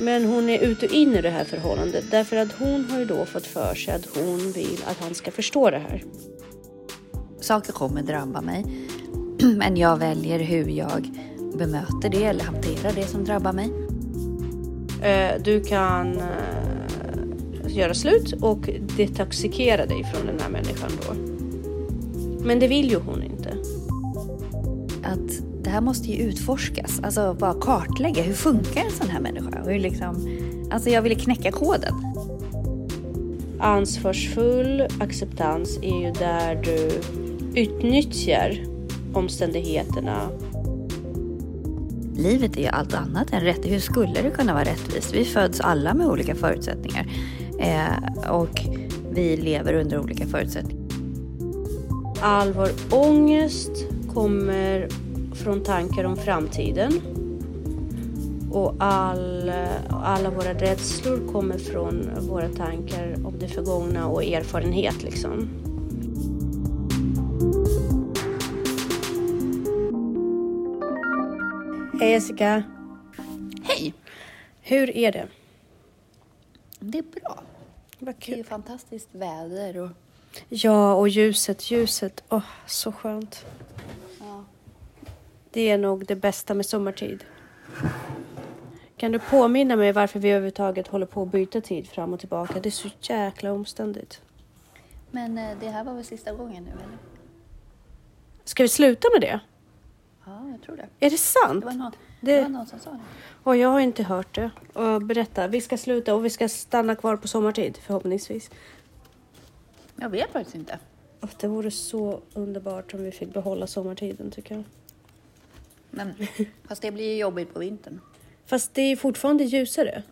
Men hon är ute och in i det här förhållandet därför att hon har ju då fått för sig att hon vill att han ska förstå det här. Saker kommer drabba mig, men jag väljer hur jag bemöter det eller hanterar det som drabbar mig. Eh, Du kan eh, göra slut och detoxikera dig från den här människan då. Men det vill ju hon inte. Att det här måste ju utforskas, alltså bara kartlägga hur funkar en sån här människa? Hur liksom, alltså jag ville knäcka koden. Ansvarsfull acceptans är ju där du utnyttjar omständigheterna. Livet är ju allt annat än rätt. Hur skulle det kunna vara rättvist? Vi föds alla med olika förutsättningar eh, och vi lever under olika förutsättningar. All vår ångest kommer från tankar om framtiden. Och all, alla våra rädslor kommer från våra tankar om det förgångna och erfarenhet liksom. Hej Jessica! Hej! Hur är det? Det är bra. Vad Det är kul. fantastiskt väder och Ja, och ljuset, ljuset. Åh, så skönt. Det är nog det bästa med sommartid. Kan du påminna mig varför vi överhuvudtaget håller på att byta tid fram och tillbaka? Det är så jäkla omständigt. Men eh, det här var väl sista gången nu eller? Ska vi sluta med det? Ja, jag tror det. Är det sant? Det var någon, Det- det... var någon som sa det. Och jag har inte hört det. Och berätta, vi ska sluta och vi ska stanna kvar på sommartid förhoppningsvis. Jag vet faktiskt inte. Och det vore så underbart om vi fick behålla sommartiden tycker jag. Men, fast det blir ju jobbigt på vintern. Fast det är fortfarande ljusare.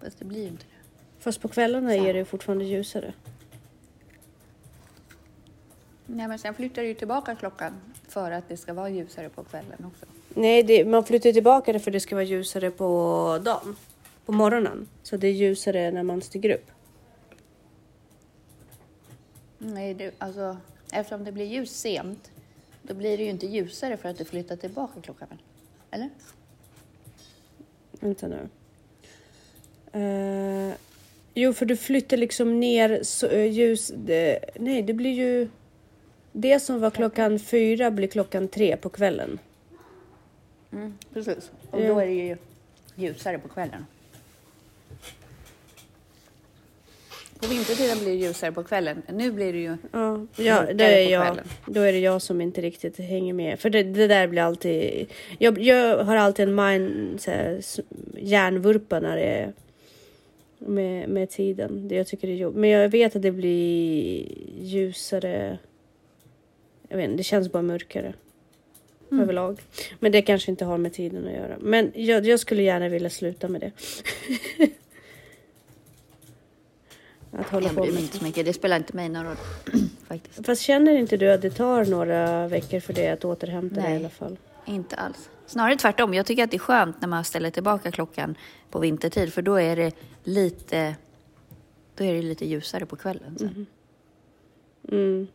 Fast det blir ju inte det. Fast på kvällarna är det fortfarande ljusare. Nej, men sen flyttar det ju tillbaka klockan för att det ska vara ljusare på kvällen också. Nej, det, man flyttar tillbaka det för det ska vara ljusare på dagen. På morgonen. Så det är ljusare när man stiger upp. Nej, det, alltså eftersom det blir ljus sent, då blir det ju inte ljusare för att du flyttar tillbaka klockan? Eller? Vänta nu. Eh, jo, för du flyttar liksom ner så, eh, ljus... Det, nej, det blir ju... Det som var klockan fyra blir klockan tre på kvällen. Mm, precis. Och då är det ju ljusare på kvällen. På vintertiden blir det ljusare på kvällen. Nu blir det ju... Ja, ja det är jag. kvällen. Då är det jag som inte riktigt hänger med. För det, det där blir alltid... Jag, jag har alltid en mind, så här, hjärnvurpa när det är med, med tiden. Det jag tycker det är jobbigt. Men jag vet att det blir ljusare. Jag vet inte, det känns bara mörkare. Mm. Överlag. Men det kanske inte har med tiden att göra. Men jag, jag skulle gärna vilja sluta med det. att hålla Jag på bryr mig inte så mycket. Det spelar inte mig någon roll faktiskt. Fast känner inte du att det tar några veckor för det att återhämta dig i Nej. alla fall? Inte alls. Snarare tvärtom. Jag tycker att det är skönt när man ställer tillbaka klockan på vintertid för då är det lite, då är det lite ljusare på kvällen. Sen. Mm.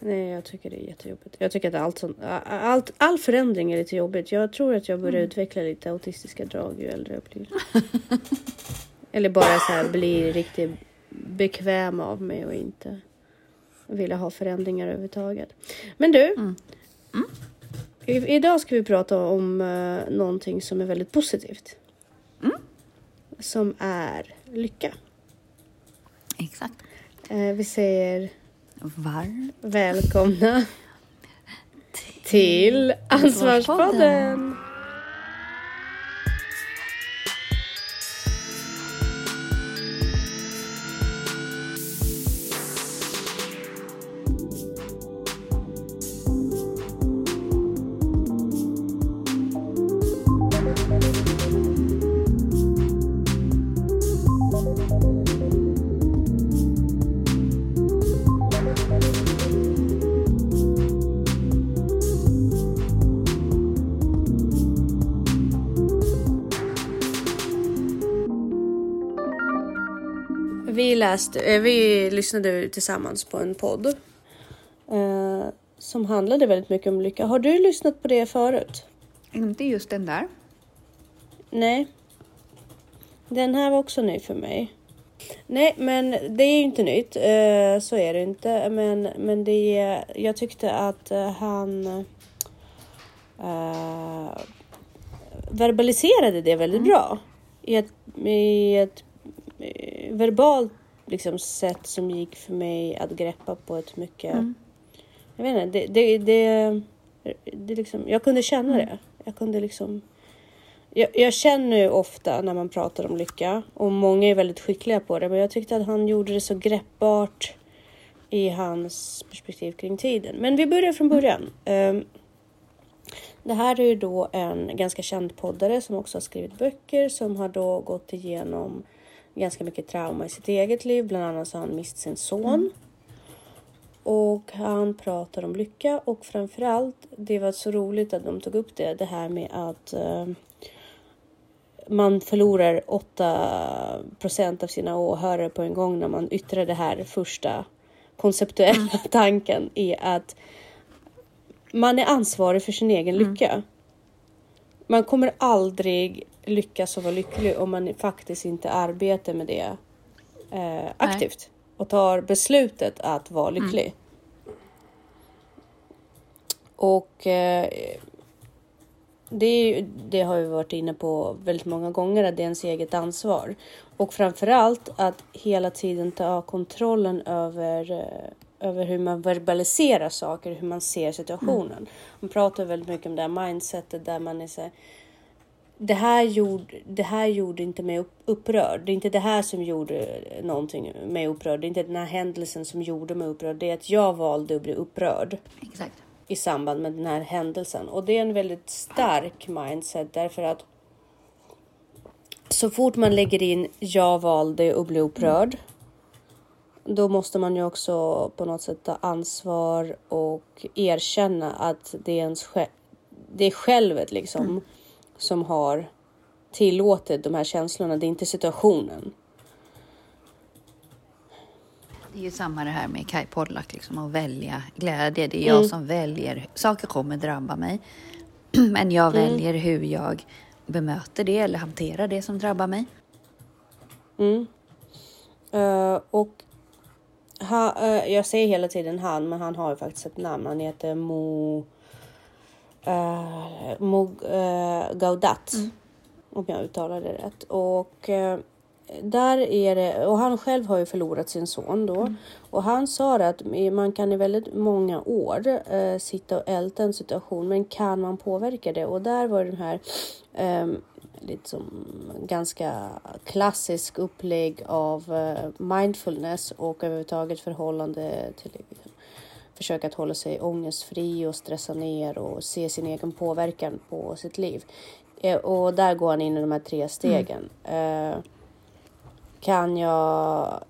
Nej, jag tycker det är jättejobbigt. Jag tycker att allt sånt, allt, all förändring är lite jobbigt. Jag tror att jag börjar utveckla lite autistiska drag ju äldre jag blir. Eller bara så här bli riktigt bekväm av mig och inte vilja ha förändringar överhuvudtaget. Men du. Mm. I, idag ska vi prata om uh, någonting som är väldigt positivt. Som är lycka. Exakt. Eh, vi säger Varmt välkomna till Ansvarspodden. Vi läste, eh, vi lyssnade tillsammans på en podd eh, som handlade väldigt mycket om lycka. Har du lyssnat på det förut? Inte just den där. Nej. Den här var också ny för mig. Nej, men det är ju inte nytt. Eh, så är det inte. Men, men det är, jag tyckte att han uh, verbaliserade det väldigt mm. bra. I ett, i ett verbalt liksom, sätt som gick för mig att greppa på ett mycket... Mm. Jag vet inte, det, det, det, det liksom, jag kunde känna mm. det. Jag kunde liksom jag, jag, känner ju ofta när man pratar om lycka och många är väldigt skickliga på det, men jag tyckte att han gjorde det så greppbart i hans perspektiv kring tiden. Men vi börjar från början. Um, det här är ju då en ganska känd poddare som också har skrivit böcker som har då gått igenom ganska mycket trauma i sitt eget liv. Bland annat så har han mist sin son. Mm. Och han pratar om lycka och framförallt, det var så roligt att de tog upp det, det här med att uh, man förlorar 8% av sina åhörare på en gång när man yttrar det här första konceptuella mm. tanken i att man är ansvarig för sin egen mm. lycka. Man kommer aldrig lyckas och vara lycklig om man faktiskt inte arbetar med det eh, aktivt Nej. och tar beslutet att vara lycklig. Mm. Och eh, det, det har vi varit inne på väldigt många gånger, att det är ens eget ansvar. Och framförallt att hela tiden ta kontrollen över, eh, över hur man verbaliserar saker, hur man ser situationen. Mm. Man pratar väldigt mycket om det här mindsetet där man är så här, det här, gjorde, det här gjorde inte mig upprörd. Det är inte det här som gjorde någonting mig upprörd. Det är inte den här händelsen som gjorde mig upprörd. Det är att jag valde att bli upprörd. Exakt i samband med den här händelsen. Och det är en väldigt stark mindset därför att så fort man lägger in jag valde att bli upprörd. Då måste man ju också på något sätt ta ansvar och erkänna att det är ens det är självet liksom mm. Som har tillåtit de här känslorna. Det är inte situationen. Det är ju samma det här med Kai Pollak, liksom, att välja glädje. Det är jag mm. som väljer. Saker kommer drabba mig. Men jag mm. väljer hur jag bemöter det eller hanterar det som drabbar mig. Mm. Uh, och ha, uh, jag säger hela tiden han, men han har ju faktiskt ett namn. Han heter Mo... Uh, Mo Gaudat. Mm. Om jag uttalar det rätt. Och där är det, och han själv har ju förlorat sin son då. Mm. Och han sa att man kan i väldigt många år eh, sitta och älta en situation, men kan man påverka det? Och där var den här eh, liksom ganska klassisk upplägg av eh, mindfulness och överhuvudtaget förhållande till försöka att hålla sig ångestfri och stressa ner och se sin egen påverkan på sitt liv. Eh, och där går han in i de här tre stegen. Mm. Eh, kan jag...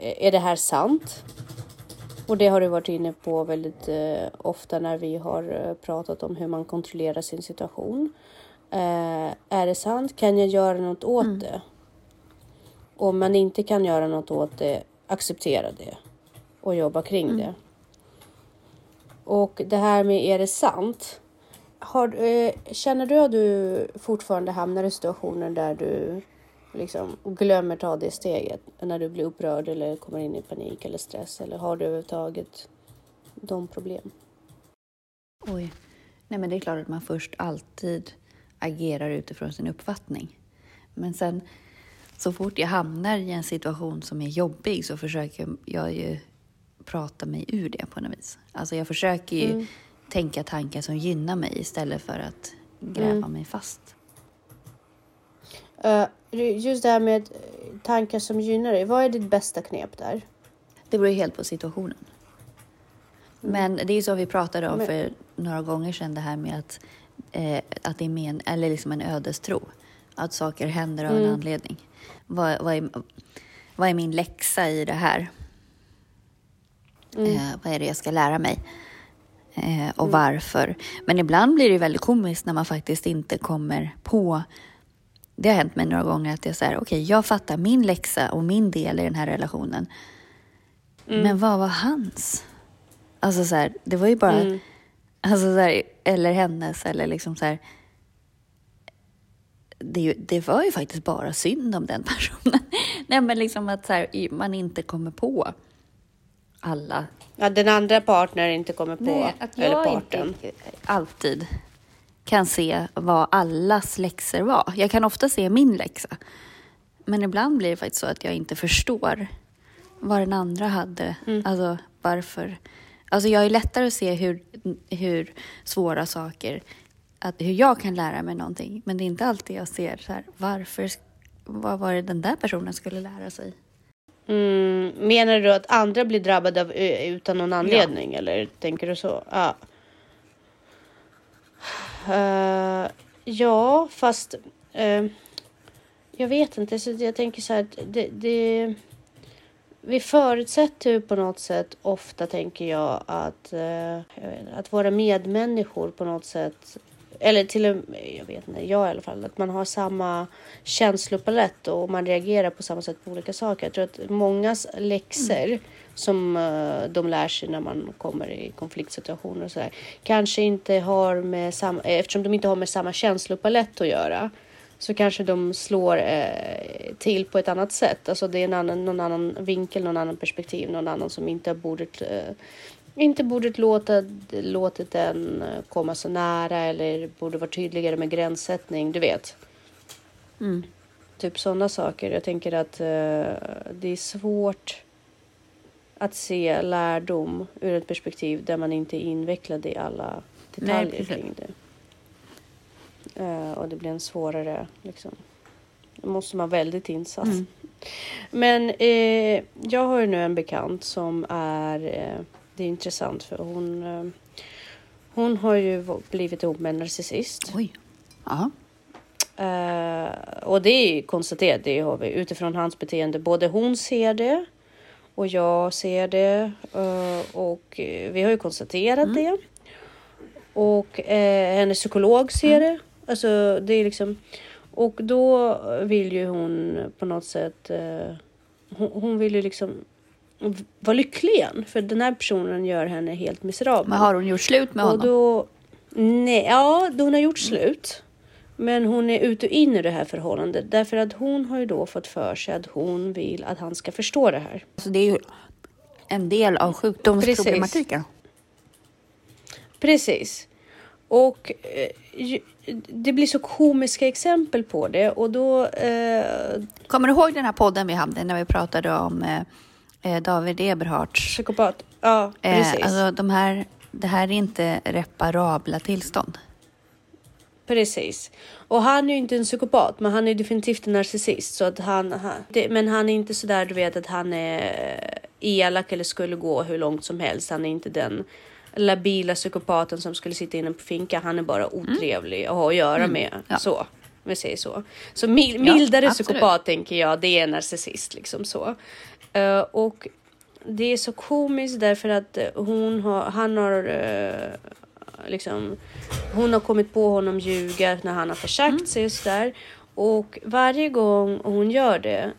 Är det här sant? Och det har du varit inne på väldigt eh, ofta när vi har eh, pratat om hur man kontrollerar sin situation. Eh, är det sant? Kan jag göra något åt mm. det? Om man inte kan göra något åt det, acceptera det och jobba kring mm. det. Och det här med är det sant? Har, eh, känner du att du fortfarande hamnar i situationer där du liksom, glömmer ta det steget när du blir upprörd eller kommer in i panik eller stress? Eller har du överhuvudtaget de problem? Oj. Nej, men det är klart att man först alltid agerar utifrån sin uppfattning. Men sen så fort jag hamnar i en situation som är jobbig så försöker jag ju prata mig ur det på något vis. Alltså jag försöker ju mm. tänka tankar som gynnar mig istället för att gräva mm. mig fast. Uh, just det här med tankar som gynnar dig. Vad är ditt bästa knep där? Det beror helt på situationen. Mm. Men det är som vi pratade om för några gånger sedan, det här med att, eh, att det är men, eller liksom en ödestro. Att saker händer av mm. en anledning. Vad, vad, är, vad är min läxa i det här? Mm. Eh, vad är det jag ska lära mig? Eh, och mm. varför? Men ibland blir det väldigt komiskt när man faktiskt inte kommer på det har hänt mig några gånger att jag säger okej, okay, jag fattar min läxa och min del i den här relationen. Mm. Men vad var hans? Alltså så här, det var ju bara, mm. alltså så här, eller hennes eller liksom så här, det, det var ju faktiskt bara synd om den personen. Nej, men liksom att så här, man inte kommer på alla. Ja, den andra partnern inte kommer på, Nej, att eller jag parten. inte alltid kan se vad allas läxor var. Jag kan ofta se min läxa. Men ibland blir det faktiskt så att jag inte förstår vad den andra hade. Alltså varför. Alltså jag är lättare att se hur, hur svåra saker, att, hur jag kan lära mig någonting. Men det är inte alltid jag ser så här, varför, vad var det den där personen skulle lära sig? Mm, menar du att andra blir drabbade av, ö, utan någon anledning eller tänker du så? Ja. Eh, ja, fast eh, jag vet inte. Så jag tänker så här att det, det, vi förutsätter ju på något sätt ofta tänker jag att, eh, jag inte, att våra medmänniskor på något sätt eller till och med, jag vet inte, jag i alla fall, att man har samma känslopalett och man reagerar på samma sätt på olika saker. Jag tror att mångas läxor som eh, de lär sig när man kommer i konfliktsituationer och sådär kanske inte har med samma, eftersom de inte har med samma känslopalett att göra så kanske de slår eh, till på ett annat sätt. Alltså det är en annan, någon annan vinkel, någon annan perspektiv, någon annan som inte borde eh, inte borde låta, låtit den eh, komma så nära eller borde vara tydligare med gränssättning, du vet. Mm. Typ sådana saker. Jag tänker att eh, det är svårt att se lärdom ur ett perspektiv där man inte är invecklad i alla detaljer precis. kring det. Eh, och det blir en svårare, liksom. Då måste man väldigt insatt. Mm. Men eh, jag har ju nu en bekant som är, eh, det är intressant för hon, eh, hon har ju blivit ihop med en narcissist. Oj. Ja. Eh, och det är konstaterat, det har vi utifrån hans beteende. Både hon ser det och jag ser det eh, och vi har ju konstaterat det. Och eh, hennes psykolog ser det. Alltså det är liksom och då vill ju hon på något sätt. Hon, hon vill ju liksom vara lycklig igen för den här personen gör henne helt miserabel. Men har hon gjort slut med Och honom? då, nej, ja, då hon har gjort slut. Men hon är ut och in i det här förhållandet därför att hon har ju då fått för sig att hon vill att han ska förstå det här. Alltså det är ju en del av sjukdomsproblematiken. Precis. Och eh, det blir så komiska exempel på det och då eh, Kommer du ihåg den här podden vi hade när vi pratade om eh, eh, David Eberhards? psykopat. Ja, precis. Eh, alltså de här, det här är inte reparabla tillstånd. Precis. Och han är ju inte en psykopat, men han är definitivt en narcissist. Så att han, han, det, men han är inte så där, du vet, att han är elak eller skulle gå hur långt som helst. Han är inte den labila psykopaten som skulle sitta inne på finka. Han är bara otrevlig att ha att göra med. Mm. Ja. Så, om vi säger så. Så mil, mildare absolut. psykopat tänker jag, det är en narcissist liksom så. Eh, och det är så komiskt därför att eh, hon har, han har eh, liksom, hon har kommit på honom ljuga när han har försagt Mm. sig och sådär. Och varje gång hon gör det,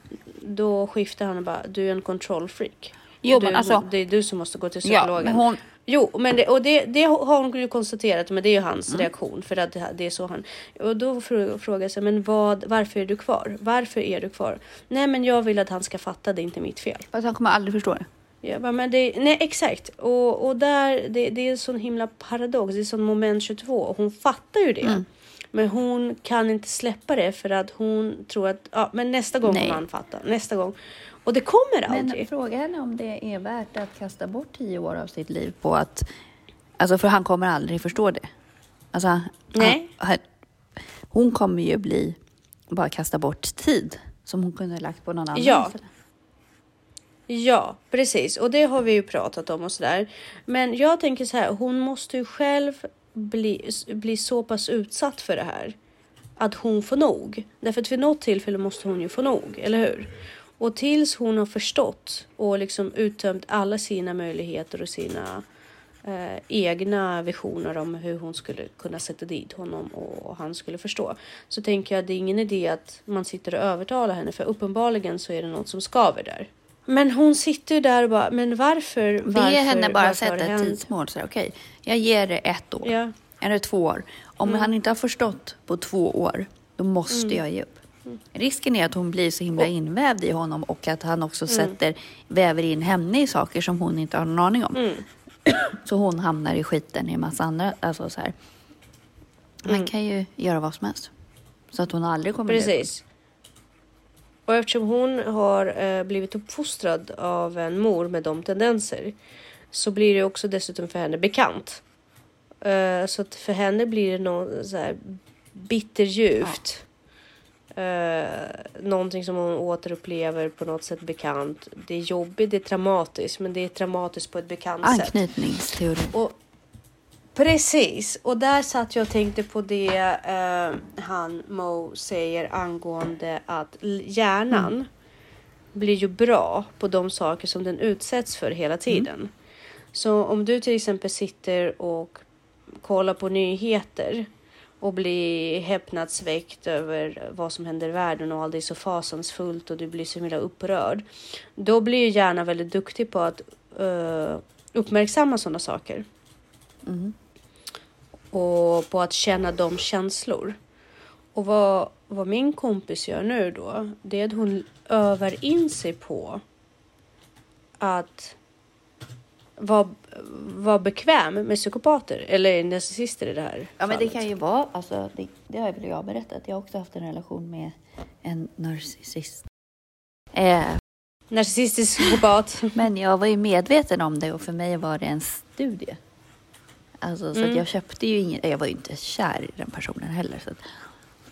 då skiftar han och bara, du är en kontrollfreak. Jo, du, men alltså- Det är du som måste gå till Ja, psykologen. men hon, Jo, men det, och det, det har hon ju konstaterat, men det är ju hans Mm. reaktion för att det, det är så han. Och då frå- frågar jag sig, men vad, varför är du kvar? Varför är du kvar? Nej, men jag vill att han ska fatta, det är inte mitt fel. fast han kommer aldrig förstå det. Jag bara, men det, nej, exakt. Och, och där, det, det är en sån himla paradox. Det är sån moment 22. Och hon fattar ju det. Mm. Men hon kan inte släppa det för att hon tror att ja, men nästa gång Nej. kommer han fatta. Nästa gång. Och det kommer Men aldrig. fråga henne om det är värt att kasta bort tio år av sitt liv på att... Alltså för han kommer aldrig förstå det. Alltså, Nej. Han, hon kommer ju bli... Bara kasta bort tid som hon kunde ha lagt på någon annan Ja. Ja, precis. Och det har vi ju pratat om och sådär. Men jag tänker så här, hon måste ju själv bli, bli så pass utsatt för det här. Att hon får nog. Därför att vid något tillfälle måste hon ju få nog, eller hur? Och tills hon har förstått och liksom uttömt alla sina möjligheter och sina eh, egna visioner om hur hon skulle kunna sätta dit honom och han skulle förstå. Så tänker jag att det är ingen idé att man sitter och övertalar henne för uppenbarligen så är det något som skaver där. Men hon sitter ju där och bara, men varför? varför Be henne bara sätta ett tidsmål. Okej, jag ger det ett år. Ja, Eller två år. Om Mm. han inte har förstått på två år, då måste Mm. jag ge upp. Risken är att hon blir så himla invävd i honom och att han också Mm. sätter, väver in henne i saker som hon inte har någon aning om. Mm. Så hon hamnar i skiten i en massa andra, alltså så här. Han Mm. kan ju göra vad som helst. Så att hon aldrig kommer Precis. Och eftersom hon har eh, blivit uppfostrad av en mor med de tendenser så blir det också dessutom för henne bekant. Eh, så att för henne blir det något så här bitterljuvt. Eh, någonting som hon återupplever på något sätt bekant. Det är jobbigt, det är traumatiskt, men det är traumatiskt på ett bekant sätt. Anknytningsteori. Och, precis, och där satt jag och tänkte på det eh, han Mo säger angående att hjärnan blir ju bra på de saker som den utsätts för hela tiden. Så om du till exempel sitter och kollar på nyheter och blir häpnadsväckt över vad som händer i världen och allt är så fasansfullt och du blir så himla upprörd. Då blir ju hjärnan väldigt duktig på att eh, uppmärksamma sådana saker Mm. och på att känna de känslor. Och vad, vad min kompis gör nu då, det är att hon övar in sig på att vara, vara bekväm med psykopater eller narcissister i det här Ja, men det fallet. kan ju vara, alltså, det, det har väl jag berättat. Jag har också haft en relation med en narcissist. Eh, Narcissistisk psykopat. men jag var ju medveten om det och för mig var det en studie. Alltså, så Mm. jag köpte ju ingen, jag var ju inte kär i den personen heller. Så att,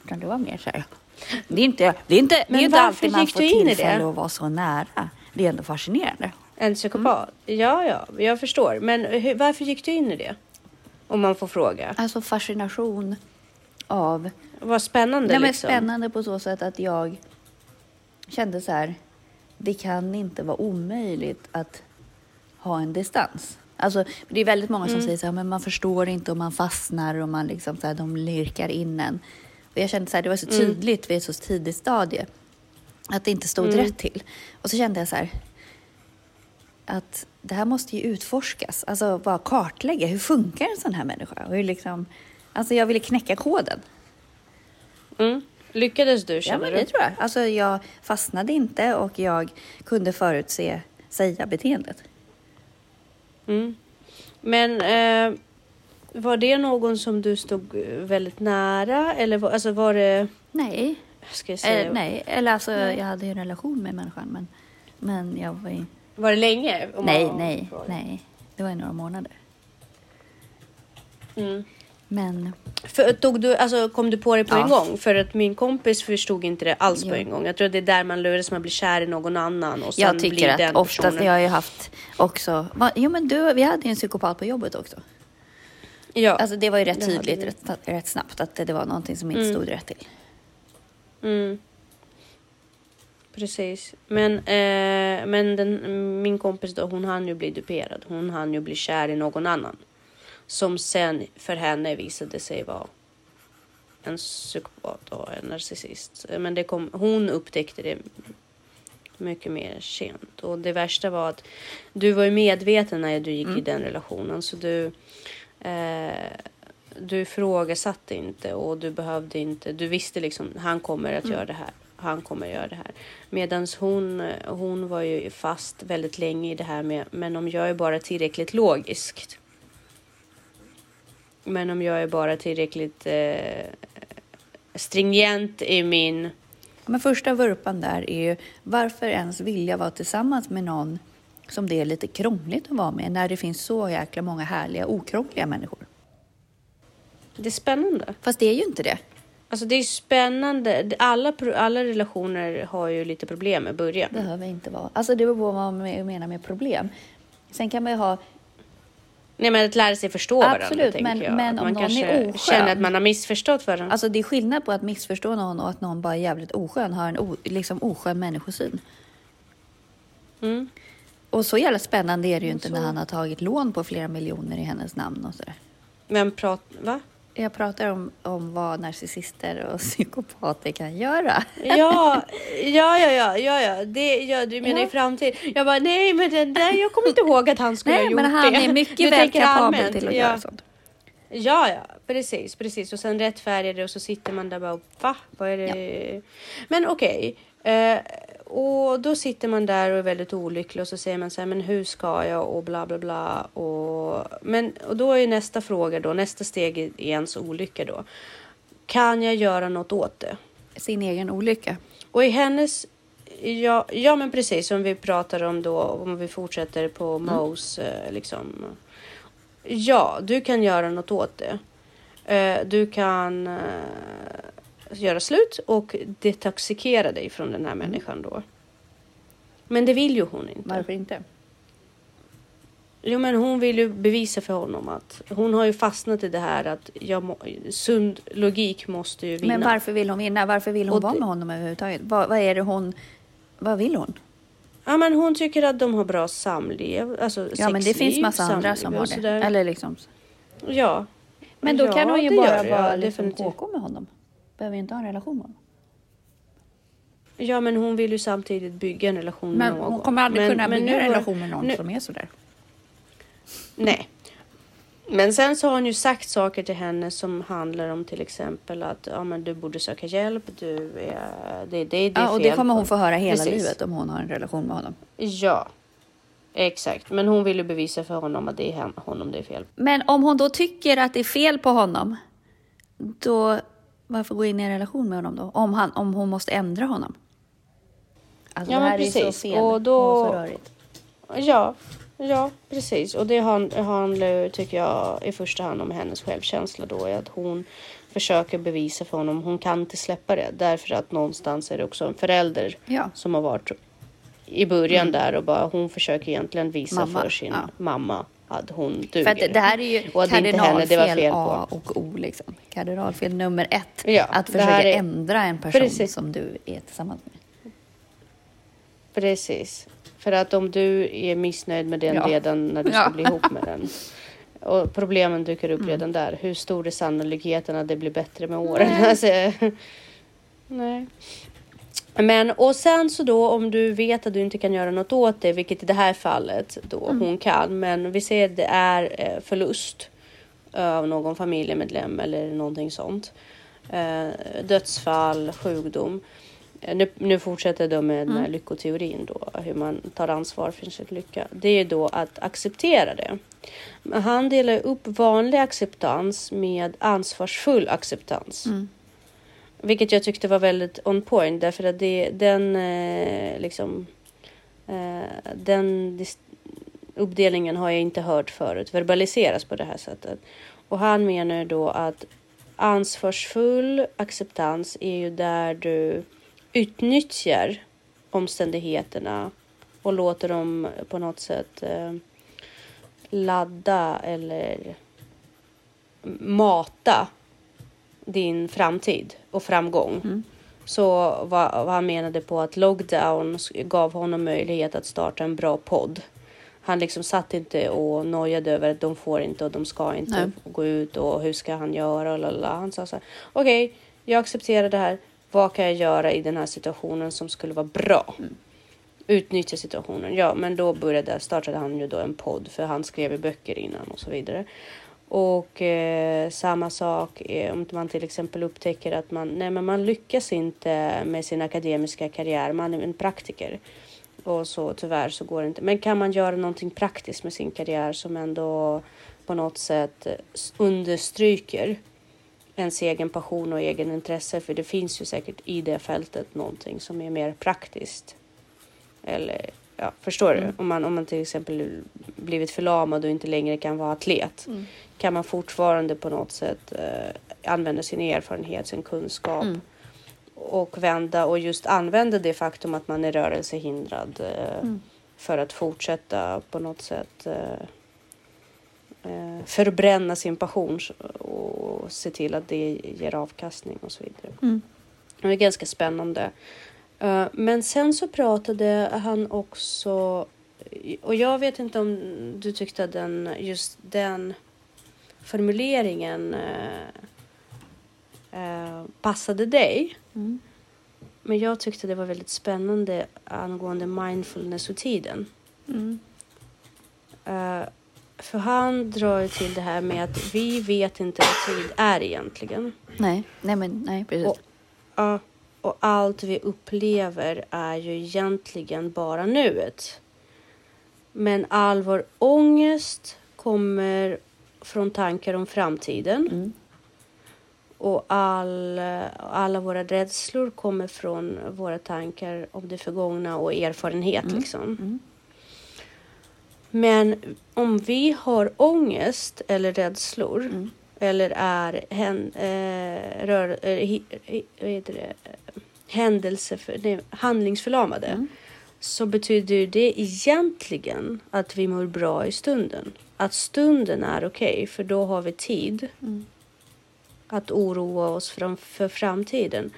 utan det var mer så här. Det är inte, det är inte, det är Men inte alltid man får tillfälle att vara så nära. Det är ändå fascinerande. En psykopat. Ja, ja, jag förstår. Men hur, varför gick du in i det? Om man får fråga. Alltså fascination av Vad spännande Nej, men liksom. Spännande på så sätt att jag kände så här. Det kan inte vara omöjligt att ha en distans. Alltså, det är väldigt många som Mm. säger så här, men man förstår inte och man fastnar och man liksom så här, de lirkar in en. Och jag kände så här, det var så Mm. tydligt vid ett så tidigt stadie att det inte stod Mm. rätt till. Och så kände jag så här att det här måste ju utforskas, alltså bara kartlägga hur funkar en sån här människa? Och hur liksom, alltså jag ville knäcka koden. Mm. Lyckades du Ja, känner du? det tror jag. Alltså, jag fastnade inte och jag kunde förutse säga beteendet. Mm. Men eh, var det någon som du stod väldigt nära eller var, alltså var det? Nej, Ska jag säga, eh, nej. eller alltså jag hade ju en relation med människan men, men jag var ju... Var det länge? Nej, nej, frågar? nej. Det var i några månader. Mm. Men För, tog du, alltså, kom du på det på Ja. en gång? För att min kompis förstod inte det alls på Jo. en gång. Jag tror att det är där man luras, man blir kär i någon annan och sen jag tycker blir att den oftast, personen. jag har ju haft också, va, jo men du, vi hade ju en psykopat på jobbet också. Ja. Alltså det var ju rätt tydligt rätt, rätt snabbt att det, det var någonting som inte Mm. stod rätt till. Mm. Precis. Men, eh, men den, min kompis då, hon hann ju bli duperad. Hon hann ju bli kär i någon annan. Som sen för henne visade sig vara en psykopat och en narcissist. Men det kom, hon upptäckte det mycket mer sent. Och det värsta var att du var ju medveten när du gick i den relationen. Så du, eh, du ifrågasatte inte och du behövde inte. Du visste liksom han kommer att göra det här. Han kommer att göra det här. Medan hon, hon var ju fast väldigt länge i det här med. Men om jag är bara tillräckligt logiskt. Men om jag är bara tillräckligt eh, stringent i min Men första vurpan där är ju varför ens vilja vara tillsammans med någon som det är lite krångligt att vara med när det finns så jäkla många härliga okrångliga människor. Det är spännande. Fast det är ju inte det. Alltså det är spännande. Alla, alla relationer har ju lite problem i början. behöver inte vara. Alltså det beror på vad man menar med problem. Sen kan man ju ha, Nej men att lära sig förstå varandra Absolut, men- jag. men om man någon är oskön- känner att man har missförstått varandra. alltså det är skillnad på att missförstå någon och att någon bara är jävligt oskön, har en liksom oskön människosyn. Mm. Och så jävla spännande är det ju inte när han har tagit lån på flera miljoner i hennes namn och sådär. Men prat... Va? Jag pratar om, om vad narcissister och psykopater kan göra. Ja, ja, ja, ja, ja, ja. Det, ja du menar Ja. i framtid. Jag bara, nej men det där, jag kommer inte ihåg att han skulle ha Nej, gjort men han det. är Du mycket väl tänker kapabel till att ja. göra sånt. Ja, ja, precis, precis. Och sen rättfärdigar det och så sitter man där och bara, va? Vad är det? Men okej. Eh, och då sitter man där och är väldigt olycklig och så säger man så här, men hur ska jag och bla bla bla. Och, men, och då är nästa fråga då, nästa steg i ens olycka då. Kan jag göra något åt det? Sin egen olycka. Och i hennes, ja, ja men precis som vi pratar om då, om vi fortsätter på Moes eh, liksom. Ja, du kan göra något åt det. Eh, Du kan eh, göra slut och detoxikera dig från den här människan då. Men det vill ju hon inte. Varför inte? Jo, men hon vill ju bevisa för honom att hon har ju fastnat i det här att jag må, sund logik måste ju vinna. Men varför vill hon vinna? Varför vill hon Och vara med honom överhuvudtaget? Vad, vad är det hon... Vad vill hon? Ja, men hon tycker att de har bra samliv, alltså Ja, men det finns massa andra som har det. Eller liksom... Ja. Men då ja, kan hon ju bara vara liksom. KK med honom. Behöver inte ha en relation med honom. Ja, men hon vill ju samtidigt bygga en relation med Men någon. hon kommer aldrig Men- kunna men bygga nu en relation med någon nu- som är sådär. Nej. Men sen så har han ju sagt saker till henne som handlar om till exempel att ja, men du borde söka hjälp. Du är, det, det, det är Ja, och det fel kommer på- hon få höra hela Precis. livet om hon har en relation med honom. Ja, exakt. Men hon vill ju bevisa för honom att det är honom det är fel. Men om hon då tycker att det är fel på honom, då varför gå in i en relation med honom då? Om, han, om hon måste ändra honom? Alltså Ja, det men här är precis. så fel Och då- och så rörigt. Ja, ja, precis. Och det han- handlar ju, tycker jag, i första hand om hennes självkänsla då. Är att hon försöker bevisa för honom, hon kan inte släppa det. Därför att någonstans är det också en förälder Ja. som har varit i början där och bara hon försöker egentligen visa Mm. Mamma, för sin ja. mamma att hon duger. För att det här är ju Och kardinalfel fel A och O. Liksom. Kardinalfel nummer ett. Ja, att försöka är- ändra en person Precis. som du är tillsammans med. Precis. För att om du är missnöjd med den Ja. redan när du ska Ja. bli ihop med den. Och problemen dyker upp Mm. redan där. Hur stor är sannolikheten att det blir bättre med åren? Alltså, nej. Men och sen så då om du vet att du inte kan göra något åt det, vilket i det här fallet då Mm. hon kan. Men vi ser att det är eh, förlust av någon familjemedlem eller någonting sånt. Eh, dödsfall, sjukdom. Eh, Nu, nu fortsätter de med den här lyckoteorin då, hur man tar ansvar för sin lycka. Det är då att acceptera det. Han delar upp vanlig acceptans med ansvarsfull acceptans. Mm. Vilket jag tyckte var väldigt on point därför att det, den eh, liksom eh, den uppdelningen har jag inte hört förut verbaliseras på det här sättet. Och han menar då att ansvarsfull acceptans är ju där du utnyttjar omständigheterna och låter dem på något sätt eh, ladda eller mata din framtid och framgång. Så vad, vad han menade på att lockdown gav honom möjlighet att starta en bra podd. Han liksom satt inte och nojade över att de får inte och de ska inte Nej. gå ut och hur ska han göra och lala. Han sa så här, okej, jag accepterar det här. Vad kan jag göra i den här situationen som skulle vara bra? Utnyttja situationen. Ja, men då började, startade han ju då en podd för han skrev ju böcker innan och så vidare. Och eh, samma sak eh, om man till exempel upptäcker att man, nej, men man lyckas inte med sin akademiska karriär. Man är en praktiker. Och så tyvärr så går det inte. Men kan man göra någonting praktiskt med sin karriär som ändå på något sätt understryker ens egen passion och egen intresse. För det finns ju säkert i det fältet någonting som är mer praktiskt. Eller ja, förstår du? Om man, om man till exempel blivit förlamad och inte längre kan vara atlet. Kan man fortfarande på något sätt eh, använda sin erfarenhet, sin kunskap. Mm. Och vända och just använda det faktum att man är rörelsehindrad. Eh, Mm. För att fortsätta på något sätt eh, eh, förbränna sin passion och se till att det ger avkastning och så vidare. Mm. Det är ganska spännande. Eh, Men sen så pratade han också, och jag vet inte om du tyckte att den, just den formuleringen eh, eh, passade dig. Mm. Men jag tyckte det var väldigt spännande angående mindfulness och tiden. Mm. För han drar ju till det här med att vi vet inte vad tid är egentligen. Nej, nej men nej precis. Och, ja, och allt vi upplever är ju egentligen bara nuet. Men all vår ångest kommer från tankar om framtiden. Mm. Och all, alla våra rädslor kommer från våra tankar om det förgångna och erfarenhet. Liksom. Mm. Men om vi har ångest eller rädslor Mm. Eller är hän, eh, rör, eh, vad heter det? händelse för, nej, handlingsförlamade Mm. så betyder det egentligen att vi mår bra i stunden. Att stunden är okej för då har vi tid Mm. att oroa oss för, för framtiden.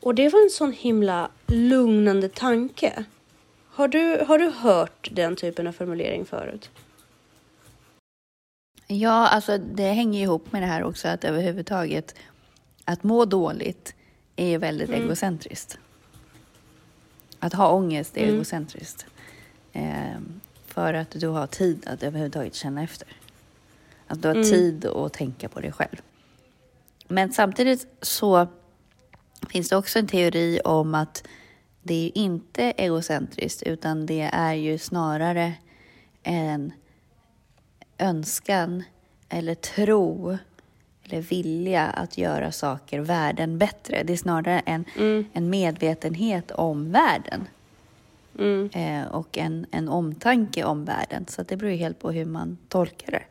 Och det var en sån himla lugnande tanke. Har du, har du hört den typen av formulering förut? Ja, alltså det hänger ihop med det här också att överhuvudtaget att må dåligt är väldigt Mm. egocentriskt. Att ha ångest är Mm. egocentriskt. Ehm, för att du har tid att överhuvudtaget känna efter. Att du har Mm. tid att tänka på dig själv. Men samtidigt så finns det också en teori om att det är inte egocentriskt utan det är ju snarare en önskan eller tro eller vilja att göra saker världen bättre. Det är snarare en, Mm, en medvetenhet om världen mm, eh, och en, en omtanke om världen. Så det beror ju helt på hur man tolkar det.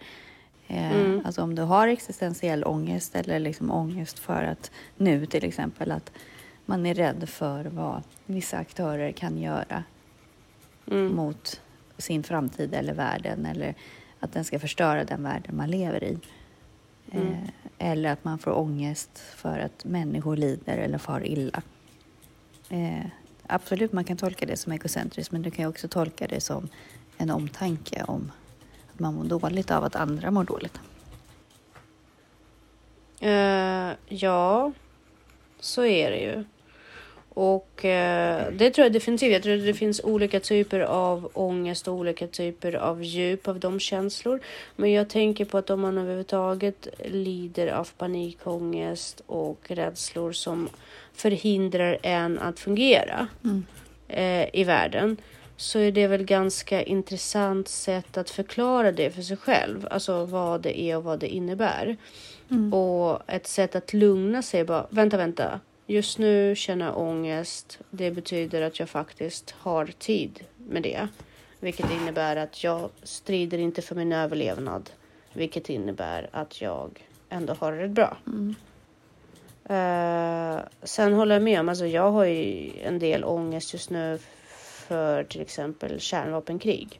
Eh, Mm. Alltså om du har existentiell ångest eller liksom ångest för att nu till exempel att man är rädd för vad vissa aktörer kan göra mm, mot sin framtid eller världen eller att den ska förstöra den världen man lever i. Mm. Eh, eller att man får ångest för att människor lider eller far illa. Eh, absolut, man kan tolka det som egocentriskt men du kan också tolka det som en omtanke om att man mår dåligt av att andra mår dåligt. Eh, ja, så är det ju. Och eh, det tror jag definitivt. Jag tror att det finns olika typer av ångest och olika typer av djup av de känslor. Men jag tänker på att om man överhuvudtaget lider av panikångest och rädslor som förhindrar en att fungera Mm. eh, i världen så är det väl ganska intressant sätt att förklara det för sig själv. Alltså vad det är och vad det innebär. Mm. Och ett sätt att lugna sig bara, vänta, vänta. Just nu känner jag ångest. Det betyder att jag faktiskt har tid med det. Vilket innebär att jag strider inte för min överlevnad. Vilket innebär att jag ändå har det bra. Mm. Eh, sen håller jag med om, alltså jag har ju en del ångest just nu för till exempel kärnvapenkrig.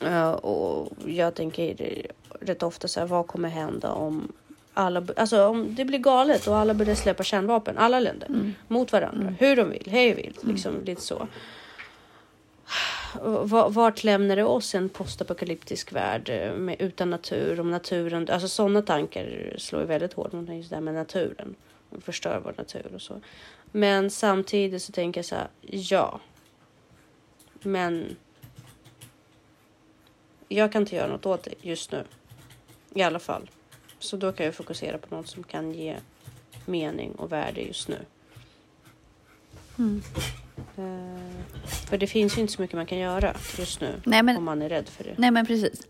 Eh, och jag tänker rätt ofta så här, vad kommer hända om alla, alltså om det blir galet och alla börjar släppa kärnvapen, alla länder, Mm. mot varandra, hur de vill, hej vill, liksom lite så. Vart lämnar det oss en postapokalyptisk värld eh, med, utan natur, om naturen, alltså sådana tankar slår ju väldigt hårt mot just det här med naturen. Och förstör vår natur och så. Men samtidigt så tänker jag så här, ja. Men jag kan inte göra något åt det just nu. I alla fall. Så då kan jag fokusera på något som kan ge mening och värde just nu. Mm. Eh, för det finns ju inte så mycket man kan göra just nu Nej, men om man är rädd för det. Nej, men precis.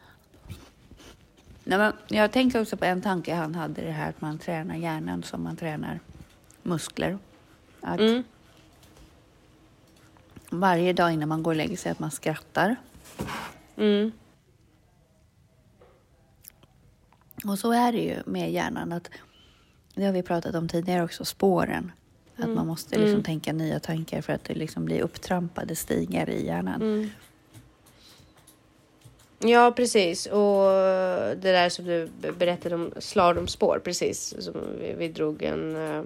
Nej, men jag tänkte också på en tanke han hade, det här att man tränar hjärnan som man tränar muskler. Att Mm, varje dag innan man går och lägger sig att man skrattar. mm, Och så är det ju med hjärnan. att Det har vi pratat om tidigare också, spåren. Att Mm. man måste liksom Mm. tänka nya tankar för att det liksom blir upptrampade stigar i hjärnan. mm. Ja, precis. Och det där som du be- berättade om slalomspår, precis. Som vi, vi drog en eh,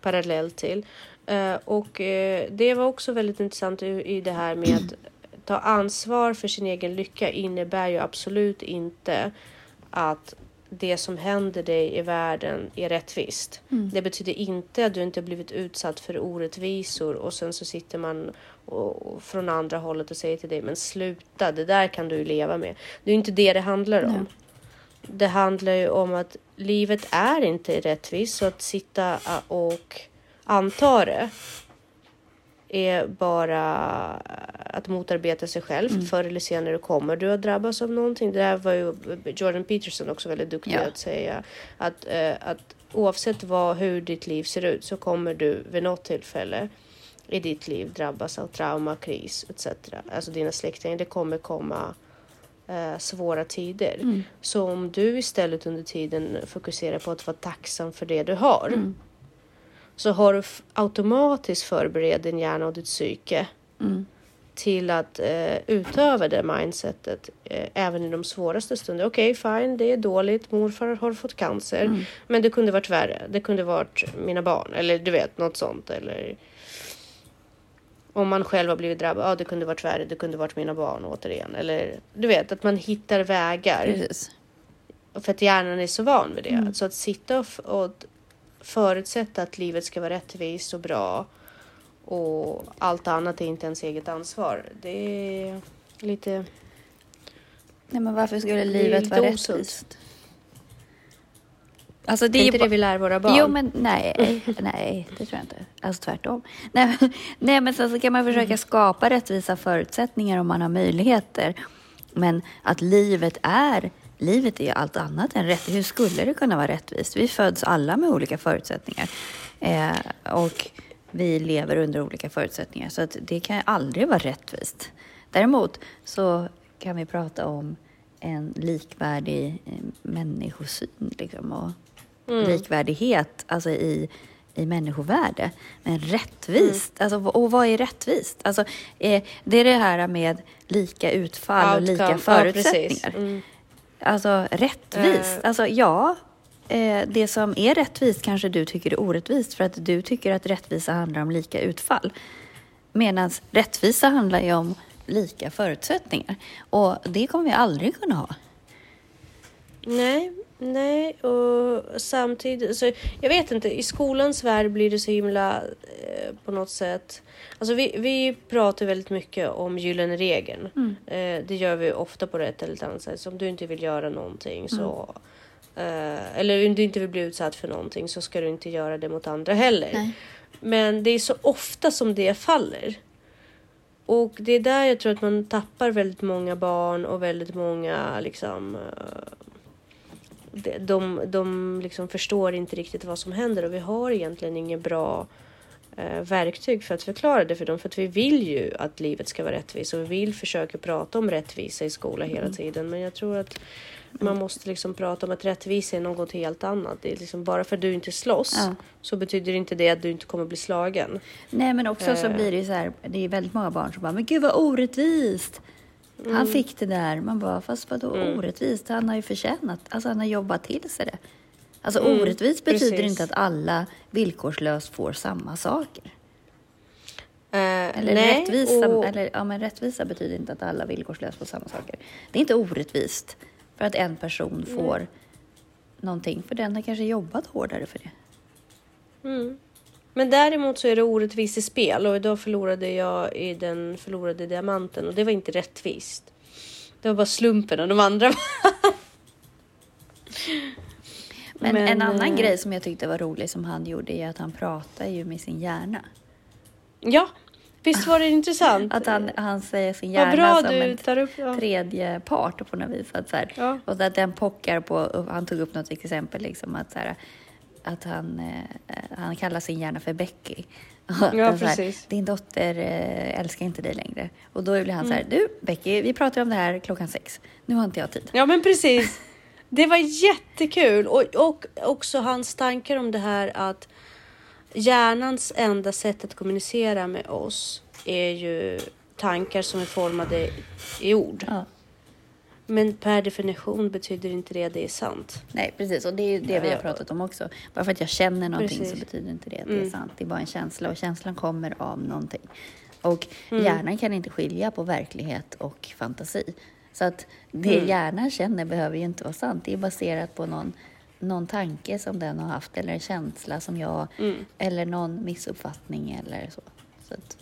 parallell till. Eh, och eh, det var också väldigt intressant i, i det här med att ta ansvar för sin egen lycka innebär ju absolut inte att det som händer dig i världen är rättvist. Det betyder inte att du inte blivit utsatt för orättvisor och sen så sitter man och, och från andra hållet och säger till dig men sluta, det där kan du leva med. Det är inte det det handlar om. Nej. Det handlar ju om att livet är inte rättvist så att sitta och anta det är bara att motarbeta sig själv. Mm. Förr eller senare kommer du att drabbas av någonting. Det där var ju Jordan Peterson också väldigt duktig Ja. att säga. Att, eh, att oavsett vad, hur ditt liv ser ut så kommer du vid något tillfälle i ditt liv drabbas av trauma, kris etc. Alltså dina släktingar. Det kommer komma eh, svåra tider. Mm. Så om du istället under tiden fokuserar på att vara tacksam för det du har Mm. Så har du automatiskt förberett din hjärna och ditt psyke Mm. till att eh, utöva det mindsetet eh, även i de svåraste stunderna. Okej, fine, det är dåligt. Morfar har fått cancer, Mm. men det kunde varit värre. Det kunde varit mina barn eller du vet något sånt eller om man själv har blivit drabbad. Ja, det kunde varit värre. Det kunde varit mina barn återigen eller du vet att man hittar vägar Precis. för att hjärnan är så van vid det. Mm. Så att sitta och, och förutsätta att livet ska vara rättvist och bra och allt annat är inte ens eget ansvar. Det är lite... Nej, men varför skulle livet vara osunt. rättvist? Alltså Det är inte ju det vi lär våra barn. Jo, men nej, nej, det tror jag inte. Alltså tvärtom. Nej, men- nej men sen så kan man försöka skapa rättvisa förutsättningar om man har möjligheter. Men att livet är, livet är allt annat än rätt. Hur skulle det kunna vara rättvist? Vi föds alla med olika förutsättningar. Eh, och vi lever under olika förutsättningar. Så att det kan aldrig vara rättvist. Däremot så kan vi prata om en likvärdig eh, människosyn liksom, och likvärdighet alltså i, i människovärde. Men rättvist, alltså, och vad är rättvist? Alltså, eh, det är det här med lika utfall och lika Outcome. Ja, förutsättningar. Mm. Alltså rättvist. Eh. Alltså ja, eh, det som är rättvist kanske du tycker är orättvist för att du tycker att rättvisa handlar om lika utfall. Medan rättvisa handlar ju om lika förutsättningar. Och det kommer vi aldrig kunna ha. Nej, nej och samtidigt, så jag vet inte, i skolans värld blir det så himla eh, på något sätt. Alltså vi, vi pratar väldigt mycket om gyllene regeln. Eh, det gör vi ofta på ett eller annat sätt. Så om du inte vill göra någonting så eh, eller om du inte vill bli utsatt för någonting så ska du inte göra det mot andra heller. Nej. Men det är så ofta som det faller. Och det är där jag tror att man tappar väldigt många barn och väldigt många liksom eh, de, de, liksom förstår inte riktigt vad som händer och vi har egentligen inget bra eh, verktyg för att förklara det för dem. För att vi vill ju att livet ska vara rättvist och vi vill försöka prata om rättvisa i skolan hela tiden. Men jag tror att man måste liksom prata om att rättvisa är något helt annat. Det är liksom bara för att du inte slåss Ja. så betyder inte det att du inte kommer bli slagen. Nej, men också så Eh. blir det ju så här, det är väldigt många barn som bara, men gud vad orättvist. Mm. Han fick det där. Man bara, fast vadå orättvist? Han har ju förtjänat, alltså han har jobbat till sig det. Alltså Mm, orättvist betyder precis. inte att alla villkorslöst får samma saker. Eh, Eller, nej, rättvisa, och- eller ja, men rättvisa betyder inte att alla villkorslöst får samma saker. Det är inte orättvist för att en person får någonting, för den har kanske jobbat hårdare för det. Mm. Men däremot så är det orättvist i spel och idag förlorade jag i den förlorade diamanten och det var inte rättvist. Det var bara slumpen och de andra Men, Men, en annan eh, grej som jag tyckte var rolig som han gjorde är att han pratar ju med sin hjärna. Ja, visst var det intressant? Att han, han säger sin hjärna som en upp. Ja. tredje part på något vis. Att så här, Ja. Och att den pockar på, han tog upp något exempel, liksom, att, så här, att han, eh, han kallar sin hjärna för Becky. Och Ja, så här, precis. Din dotter eh, älskar inte dig längre. Och då blir han så Mm. här, du Becky, vi pratar om det här klockan sex. Nu har inte jag tid. ja, men precis. Det var jättekul och, och också hans tankar om det här att hjärnans enda sätt att kommunicera med oss är ju tankar som är formade i ord. Ja. Men per definition betyder inte det att det är sant. Nej, precis. Och det är ju det vi har pratat om också. Bara för att jag känner någonting Precis. så betyder inte det att det är Mm. sant. Det är bara en känsla och känslan kommer av någonting. Och Mm. hjärnan kan inte skilja på verklighet och fantasi. Så att det Mm. hjärnan känner behöver ju inte vara sant. Det är baserat på någon, någon tanke som den har haft eller en känsla som jag Mm. eller någon missuppfattning eller så. så att,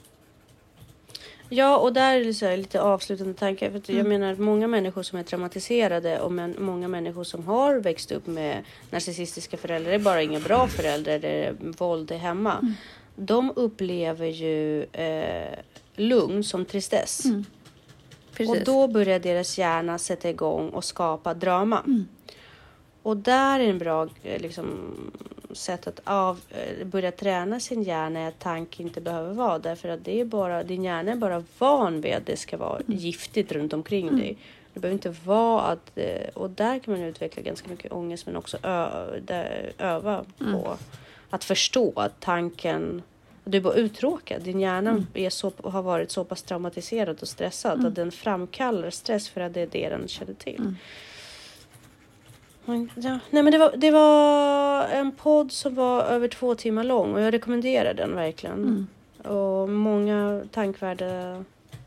Ja, och där är det så lite avslutande tankar. För Mm. Jag menar många människor som är traumatiserade och men, många människor som har växt upp med narcissistiska föräldrar, det är bara inga bra föräldrar, det är våld är hemma. Mm. De upplever ju eh, lugn som tristess. Mm. Och då börjar deras hjärna sätta igång och skapa drama. Mm. Och där är en bra eh, liksom, sätt att av, eh, börja träna sin hjärna är att tanke inte behöver vara. Därför att det är bara, din hjärna är bara van vid att det ska vara Mm. giftigt runt omkring dig. Det behöver inte vara att, eh, och där kan man utveckla ganska mycket ångest men också ö, där, öva Mm. på att förstå att tanken du är bara uttråkad. Din hjärna Mm. är så, har varit så pass traumatiserad och stressad att den framkallar stress för att det är det den känner till. Mm. Ja, nej men det var, det var en podd som var över två timmar lång och jag rekommenderar den verkligen. Mm. Och många tankvärda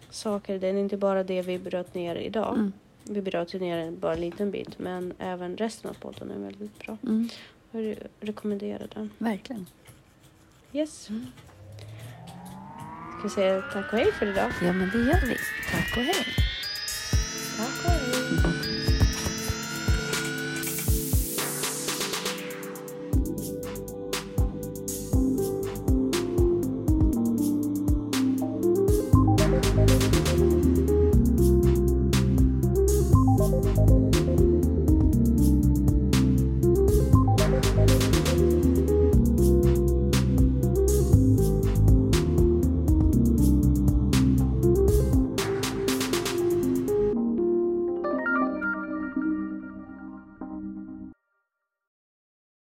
saker. Det är inte bara det vi bröt ner idag. Mm. Vi bröt ju ner bara en liten bit men även resten av podden är väldigt bra. Mm. Jag re- rekommenderar den. Verkligen. Yes. Ska vi säga tack och hej för idag? Ja, men det gör vi. Tack och hej. Tack och hej.